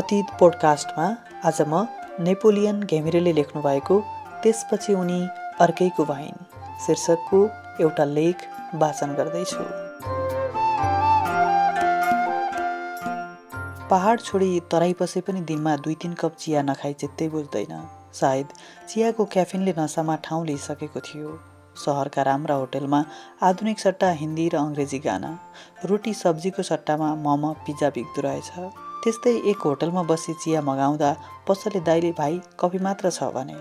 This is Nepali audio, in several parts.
अतीत पोडकास्टमा आज म नेपोलियन घिमिरेले लेख्नु भएको त्यसपछि उनी अर्कैको भइन् शीर्षकको एउटा लेख वाचन गर्दैछु। पहाड छोडी तराई पसे पनि दिनमा दुई तिन कप चिया नखाई चित्तै बुझ्दैन। सायद चियाको क्याफिनले नसामा ठाउँ लिइसकेको थियो। सहरका राम्रा होटेलमा आधुनिक सट्टा हिन्दी र अङ्ग्रेजी गाना। रोटी सब्जीको सट्टामा मोमो पिज्जा बिग्दो रहेछ। त्यस्तै एक होटलमा बसी चिया मगाउँदा पसलले दाइले भाइ कफी मात्र छ भने।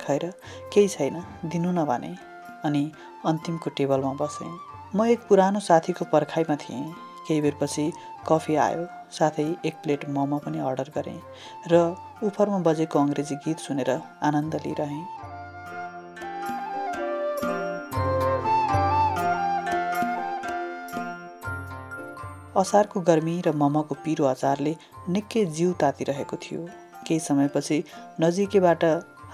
खैर केही छैन दिनु न भने। अनि अन्तिमको टेबलमा बसेँ। म एक पुरानो साथीको पर्खाइमा थिएँ। केही बेरपछि कफी आयो। साथै एक प्लेट मोमो पनि अर्डर गरेँ र उफरमा बजेको अङ्ग्रेजी गीत सुनेर आनन्द लिइरहेँ। असारको गर्मी र मोमोको पिरो अचारले निकै जिउ तातिरहेको थियो। केही समयपछि नजिकैबाट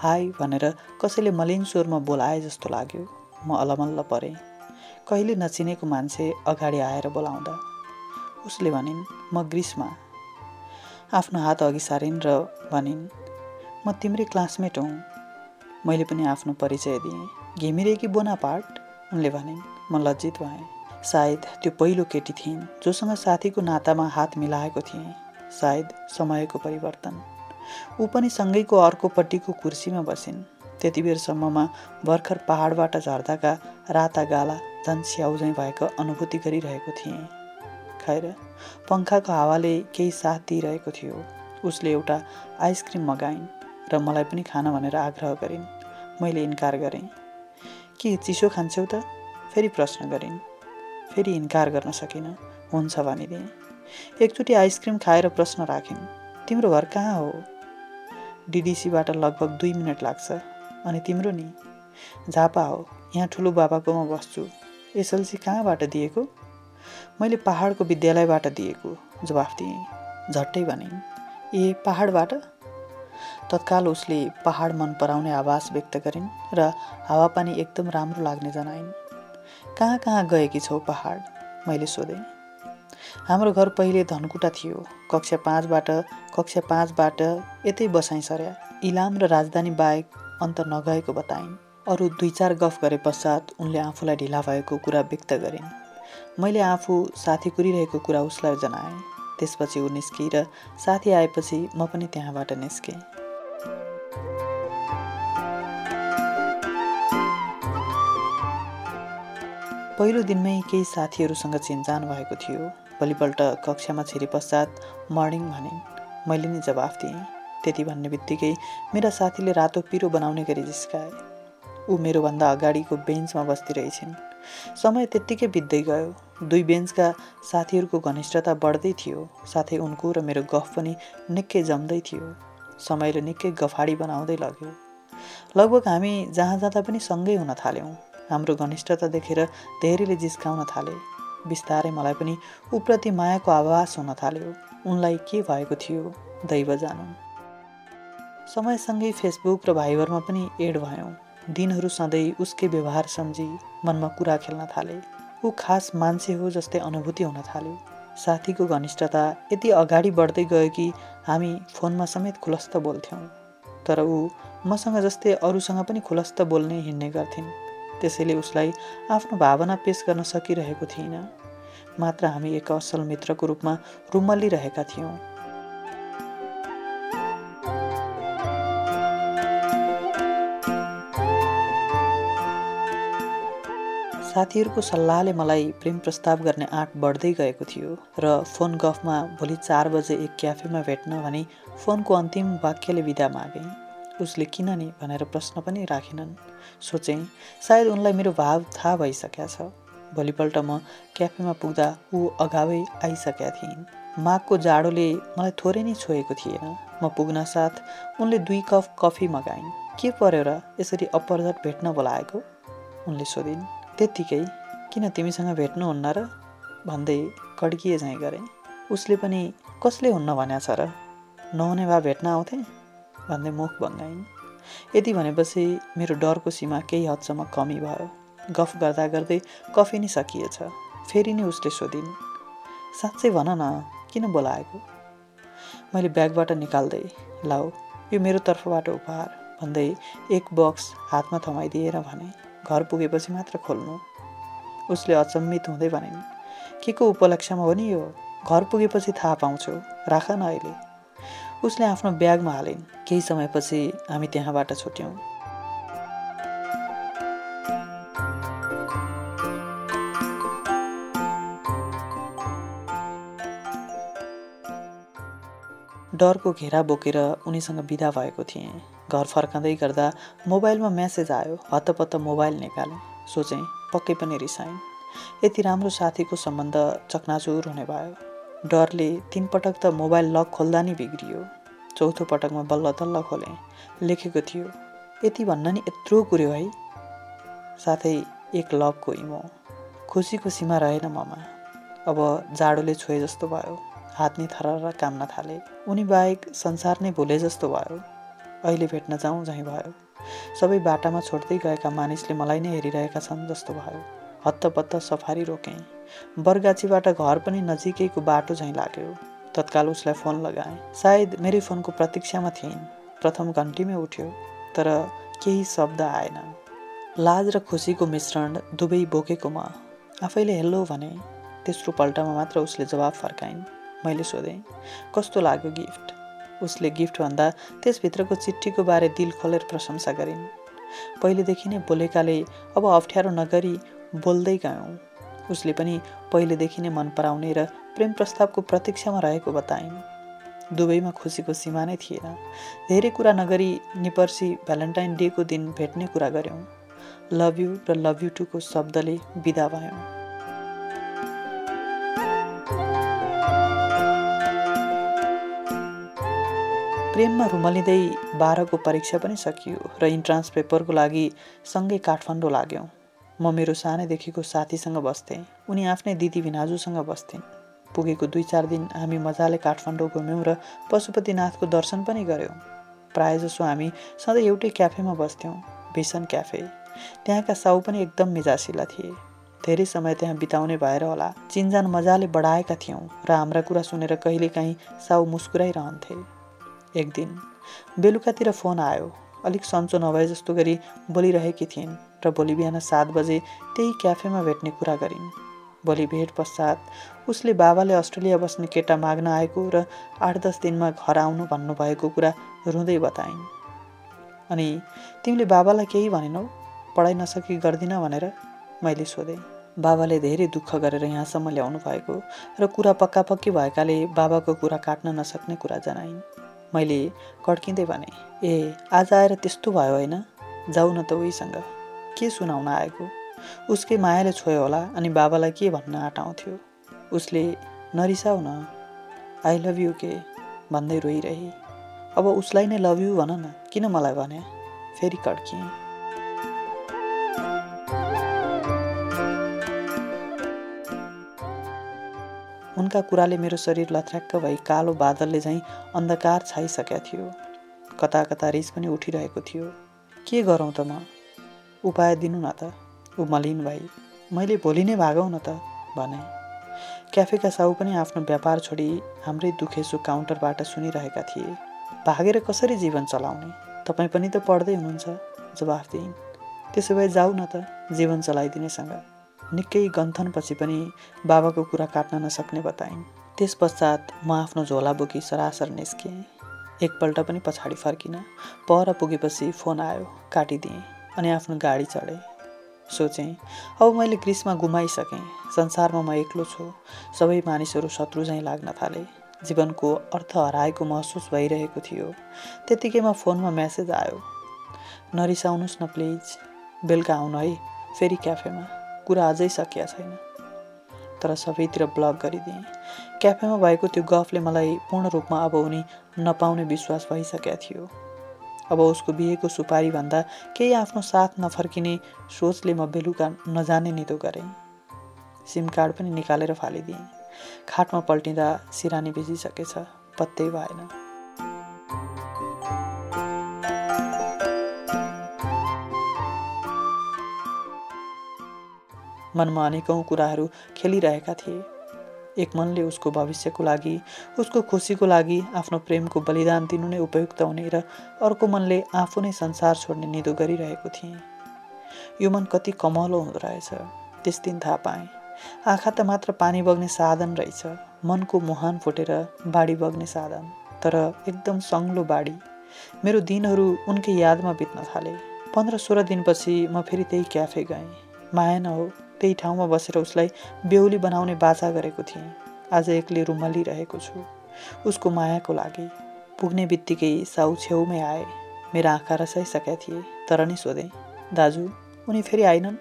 हाई भनेर कसैले मलिन स्वरमा बोलाए जस्तो लाग्यो। म अलमल्ल परेँ। कहिले नचिनेको मान्छे अगाडि आएर बोलाउँदा। उसले भनिन् म ग्रिसमा आफ्नो हात अघि सारिन् र भनिन् म तिम्रै क्लासमेट हुँ। मैले पनि आफ्नो परिचय दिएँ। घिमिरेकी बोनापार्ट? उनले भनिन् म लज्जित भएँ। सायद त्यो पहिलो केटी थिइन् जोसँग साथीको नातामा हात मिलाएको थिएँ। सायद समयको परिवर्तन। ऊ पनि सँगैको अर्कोपट्टिको कुर्सीमा बसिन्। त्यति बेरसम्ममा भर्खर पहाडबाट झर्दाका राता गाला झन् स्याउझै भएको अनुभूति गरिरहेको थिएँ। खैर पङ्खाको हावाले केही साथ दिइरहेको थियो। उसले एउटा आइसक्रिम मगाइन् र मलाई पनि खान भनेर आग्रह गरिन्। मैले इन्कार गरेँ। के चिसो खान्छौ त? फेरि प्रश्न गरिन्। फेरि इन्कार गर्न सकिनँ। हुन्छ भनिदिएँ। एकचोटि आइसक्रिम खाएर प्रश्न राखिन् तिम्रो घर कहाँ हो? डिडिसीबाट लगभग दुई मिनट लाग्छ। अनि तिम्रो नि? झापा हो यहाँ ठुलो बाबाकोमा बस्छु। एसएलसी कहाँबाट दिएको? मैले पहाडको विद्यालयबाट दिएको जवाफ दिएँ। झट्टै भनिन् ए पहाडबाट? तत्काल उसले पहाड मन पराउने आवाज व्यक्त गरिन् र हावापानी एकदम राम्रो लाग्ने जनाइन्। कहाँ कहाँ गएकी छौ पहाड? मैले सोधेँ। हाम्रो घर पहिले धनकुटा थियो। कक्षा पाँचबाट कक्षा पाँचबाट यतै बसाइ सर्या इलाम र राजधानी बाहेक अन्त नगएको बताइन्। अरू दुई चार गफ गरे पश्चात उनले आफूलाई ढिला भएको कुरा व्यक्त गरिन्। मैले आफू साथी कुरिरहेको कुरा उसलाई जनाएँ। त्यसपछि ऊ निस्की र साथी आएपछि म पनि त्यहाँबाट निस्केँ। पहिलो दिनमै केही साथीहरूसँग चिन्जान भएको थियो। भोलिपल्ट कक्षामा छिरे पश्चात मर्निङ भनिन् मैले नि जवाफ दिएँ। त्यति भन्ने बित्तिकै मेरा साथीले रातो पिरो बनाउने गरी जिस्काए। ऊ मेरोभन्दा अगाडिको बेन्चमा बस्ती रहेछन् समय त्यत्तिकै बित्दै गयो। दुई बेन्चका साथीहरूको घनिष्ठता बढ्दै थियो। साथै उनको र मेरो गफ पनि निकै जम्दै थियो। समयले निकै गफाडी बनाउँदै लग्यो। लगभग हामी जहाँ जाँदा पनि सँगै हुन थाल्यौँ। हाम्रो घनिष्ठता देखेर धेरैले जिस्काउन थाले। बिस्तारै मलाई पनि उप्रति मायाको आभास हुन थाल्यो। उनलाई के भएको थियो? दैव जानु समयसँगै फेसबुक र भाइबरमा पनि एड भयौँ। दिनहरू सधैँ उसकै व्यवहार सम्झी मनमा कुरा खेल्न थाले। ऊ खास मान्छे हो जस्तै अनुभूति हुन थाल्यो। साथीको घनिष्ठता यति अगाडि बढ्दै गयो कि हामी फोनमा समेत खुलस्त बोल्थ्यौँ। तर ऊ मसँग जस्तै अरूसँग पनि खुलस्त बोल्ने हिँड्ने गर्थिन्। त्यसैले उसलाई आफ्नो भावना पेस गर्न सकिरहेको थिइनँ मात्र हामी एक असल मित्रको रूपमा रुमल्लिरहेका थियौँ। साथीहरूको सल्लाहले मलाई प्रेम प्रस्ताव गर्ने आँट बढ्दै गएको थियो र फोन गफमा भोलि चार बजे एक क्याफेमा भेट्न भनी फोनको अन्तिम वाक्यले विदा मागेँ। उसले किन नि भनेर प्रश्न पनि राखेनन्। सोचेँ सायद उनलाई मेरो भाव थाहा भइसकेका छ। भोलिपल्ट म क्याफेमा पुग्दा ऊ अगावै आइसकेका थिइन्। माघको जाडोले मलाई थोरै नै छोएको थिएन। म पुग्न साथ उनले दुई कप कफी मगाइन्। के पर्यो र यसरी अपरझट भेट्न बोलाएको? उनले सोधिन् त्यत्तिकै किन तिमीसँग भेट्नुहुन्न र? भन्दै कड्किए झैँ गरेँ। उसले पनि कसले हुन्न भन्या छ र? नहुने भए भेट्न आउँथे? भन्दै मुख भङ्गाइन् यति भनेपछि मेरो डरको सीमा केही हदसम्म कमी भयो। गफ गर्दा गर्दै कफी नै सकिएछ। फेरि नै उसले सोधिन् साँच्चै भन न किन बोलाएको? मैले ब्यागबाट निकाल्दै लाऊ यो मेरो तर्फबाट उपहार भन्दै एक बक्स हातमा थमाइदिएर भने घर पुगेपछि मात्र खोल्नु। उसले अचम्मित हुँदै भनिन् के को उपलक्ष्यमा हो नि यो? घर पुगेपछि थाहा पाउँछौ। राख न अहिले। उसले आफ्नो ब्यागमा हालिन्। केही समयपछि हामी त्यहाँबाट छुट्यौँ। डरको घेरा बोकेर उनीसँग बिदा भएको थिएँ। घर फर्काँदै गर्दा मोबाइलमा म्यासेज आयो। हत्तपत्त मोबाइल निकालेँ। सोचेँ पक्कै पनि रिसाइन्। यति राम्रो साथीको सम्बन्ध चकनाचुर हुने भयो। डरले तिन पटक त मोबाइल लक खोल्दा नि बिग्रियो। चौथो पटकमा बल्ल तल्ल खोलेँ लेखेको थियो यति भन्न नि यत्रो कुर्यो है। साथै एक लभको इमो। खुसीको सीमा रहेन ममा। अब जाडोले छोए जस्तो भयो। हात नि थर काम्न थाले। उनी बाहेक संसार नै भुले जस्तो भयो। अहिले भेट्न जाउँ झैँ भयो। सबै बाटामा छोड्दै गएका मानिसले मलाई नै हेरिरहेका छन् जस्तो भयो। हत्तपत्त सफारी रोकेँ। बरगाछीबाट घर पनि नजिकैको बाटो झैँ लाग्यो। तत्काल उसलाई फोन लगाएँ। सायद मेरै फोनको प्रतीक्षामा थिइन्। प्रथम घन्टीमै उठ्यो तर केही शब्द आएन। लाज र खुसीको मिश्रण दुवै बोकेको म। आफैले हेल्लो भने तेस्रो पल्टमा मात्र उसले जवाब फर्काइन्। मैले सोधेँ कस्तो लाग्यो गिफ्ट? उसले गिफ्टभन्दा त्यसभित्रको चिठ्ठीको बारे दिल खोलेर प्रशंसा गरिन्। पहिलेदेखि नै बोलेकाले अब अप्ठ्यारो नगरी बोल्दै गयौँ। उसले पनि पहिलेदेखि नै मन पराउने र प्रेम प्रस्तावको प्रतीक्षामा रहेको बताइन्। दुवैमा खुसीको सीमा नै थिएन। धेरै कुरा नगरी निपर्सी भ्यालेन्टाइन डेको दिन भेट्ने कुरा गऱ्यौँ। लभ यु र लभ यु टूको शब्दले बिदा भयौँ। प्रेममा रुमलिँदै बाह्रको परीक्षा पनि सकियो र इन्ट्रान्स पेपरको लागि सँगै काठमाडौँ लाग्यौँ। म मेरो सानैदेखिको साथीसँग बस्थेँ। उनी आफ्नै दिदी भिनाजुसँग बस्थेन्। पुगेको दुई चार दिन हामी मजाले काठमाडौँ घुम्यौँ र पशुपतिनाथको दर्शन पनि गऱ्यौँ प्रायःजसो हामी सधैँ एउटै क्याफेमा बस्थ्यौँ भिसन क्याफे। त्यहाँका साउ पनि एकदम मिजासिला थिए। धेरै समय त्यहाँ बिताउने भएर होला चिन्जान मजाले बढाएका थियौँ र हाम्रा कुरा सुनेर कहिलेकाहीँ साउ मुस्कुराइरहन्थे। एक दिन बेलुकातिर फोन आयो अलिक सन्चो नभए जस्तो गरी बोलिरहेकी थिइन्। र भोलि बिहान सात बजे त्यही क्याफेमा भेट्ने कुरा गरिन्। भोलि भेट पश्चात उसले बाबाले अस्ट्रेलिया बस्ने केटा माग्न आएको र आठ दस दिनमा घर आउनु भन्नुभएको कुरा रुँदै बताइन्। अनि तिमीले बाबालाई केही भनेनौ? पढाइ नसकी गर्दिन भनेर? मैले सोधेँ। बाबाले धेरै दुःख गरेर यहाँसम्म ल्याउनु भएको र कुरा पक्का पक्की भएकाले बाबाको कुरा काट्न नसक्ने कुरा जनाइन्। मैले कड्किँदै भने ए आज आएर त्यस्तो भयो होइन? जाऊ न त उहीसँग। के सुनाउन आएको? उसकै मायाले छोयो होला अनि बाबालाई के भन्न आँटाउँथ्यो? उसले नरिसाउ न। आई लभ यु के? भन्दै रोइरहे। अब उसलाई नै लभ यु भन न। किन मलाई भने फेरि कड्किएँ। उनका कुराले मेरो शरीर लथ्याक्क भई कालो बादलले झैँ अन्धकार छाइसकेका थियो। कता कता रिस पनि उठिरहेको थियो। के गरौँ त म? उपाय दिनु न त। ऊ मलिन भाइ मैले भोलि नै भागौँ न त भने। क्याफेका साउ पनि आफ्नो व्यापार छोडी हाम्रै दुखेसो काउन्टरबाट सुनिरहेका थिए। भागेर कसरी जीवन चलाउने? तपाईँ पनि त पढ्दै हुनुहुन्छ जवाफ दिइन्। त्यसो भए जाऊ न त जीवन चलाइदिनेसँग। निकै गन्थनपछि पनि बाबाको कुरा काट्न नसक्ने बताइन्। त्यस पश्चात म आफ्नो झोला बोकी सरासर निस्केँ। एकपल्ट पनि पछाडि फर्किनँ पर पुगेपछि फोन आयो काटिदिएँ। अनि आफ्नो गाडी चढेँ। सोचेँ अब मैले ग्रीष्म गुमाइसकेँ। संसारमा म एक्लो छु। सबै मानिसहरू शत्रु झैँ लाग्न थाले। जीवनको अर्थ हराएको महसुस भइरहेको थियो। त्यतिकैमा फोनमा म्यासेज आयो। नरिसाउनुहोस् न प्लिज। बेलुका आउनु है फेरि क्याफेमा। कुरा अझै सकिया छैन। तर सबैतिर ब्लक गरिदिएँ। क्याफेमा भएको त्यो गफले मलाई पूर्ण रूपमा अब उनी नपाउने विश्वास भइसकेका थियो। अब उसको बिहेको सुपारीभन्दा केही आफ्नो साथ नफर्किने सोचले म बेलुका नजाने निदो गरेँ। सिम कार्ड पनि निकालेर फालिदिएँ। खाटमा पल्टिँदा सिरानी भिजिसकेछ पत्तै भएन। मनमा अनेकौँ कुराहरू खेलिरहेका थिए। एक मनले उसको भविष्यको लागि उसको खुसीको लागि आफ्नो प्रेमको बलिदान दिनु नै उपयुक्त हुने र अर्को मनले आफू नै संसार छोड्ने निदो गरिरहेको थिएँ। यो मन कति कमलो हुँदो रहेछ त्यस दिन थाहा पाएँ। आँखा त मात्र पानी बग्ने साधन रहेछ मनको मुहान फुटेर बाढी बग्ने साधन तर एकदम सङ्लो बाढी। मेरो दिनहरू उनकै यादमा बित्न थाले। पन्ध्र सोह्र दिनपछि म फेरि त्यही क्याफे गएँ। माया न हो त्यही ठाउँमा बसेर उसलाई बेहुली बनाउने बाचा गरेको थिएँ। आज एक्लै रुमलिरहेको छु। उसको मायाको लागि पुग्ने बित्तिकै साउ छेउमै आए। मेरा आँखा रसाइसकेका थिए तर नि सोधेँ दाजु उनी फेरि आएनन्?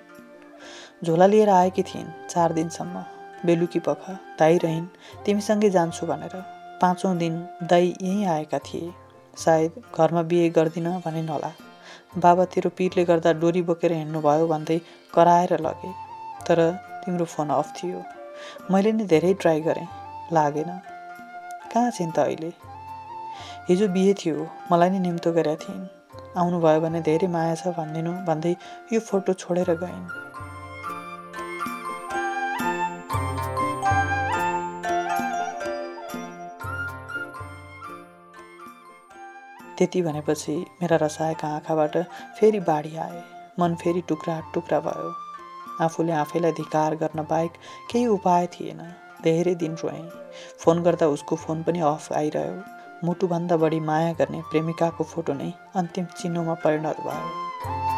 झोला लिएर आएकी थिइन् चार दिनसम्म। बेलुकी पख दाई रहिन् तिमीसँगै जान्छु भनेर। पाँचौँ दिन दाई यहीँ आएका थिए। सायद घरमा बिहे गर्दिन भने होला बाबा तेरो पिरले गर्दा डोरी बोकेर हिँड्नुभयो भन्दै कराएर लगे। तर तिम्रो फोन अफ थियो। मैले नि धेरै ट्राई गरेँ लागेन। कहाँ छिन् त अहिले? हिजो बिहे थियो मलाई नि निम्तो गरेका थिइन्। आउनुभयो भने धेरै माया छ भनिदिनु भन्दै यो फोटो छोडेर गइन्। त्यति भनेपछि मेरा रसाएका आँखाबाट फेरि बाढी आए। मन फेरि टुक्रा टुक्रा भयो। आफूले आफैलाई धिकार गर्न बाहेक केही उपाय थिएन। धेरै दिन रोएँ। फोन गर्दा उसको फोन पनि अफ आइरह्यो। मुटुभन्दा बढी माया गर्ने प्रेमिकाको फोटो नै अन्तिम चिन्हमा परिणत भयो।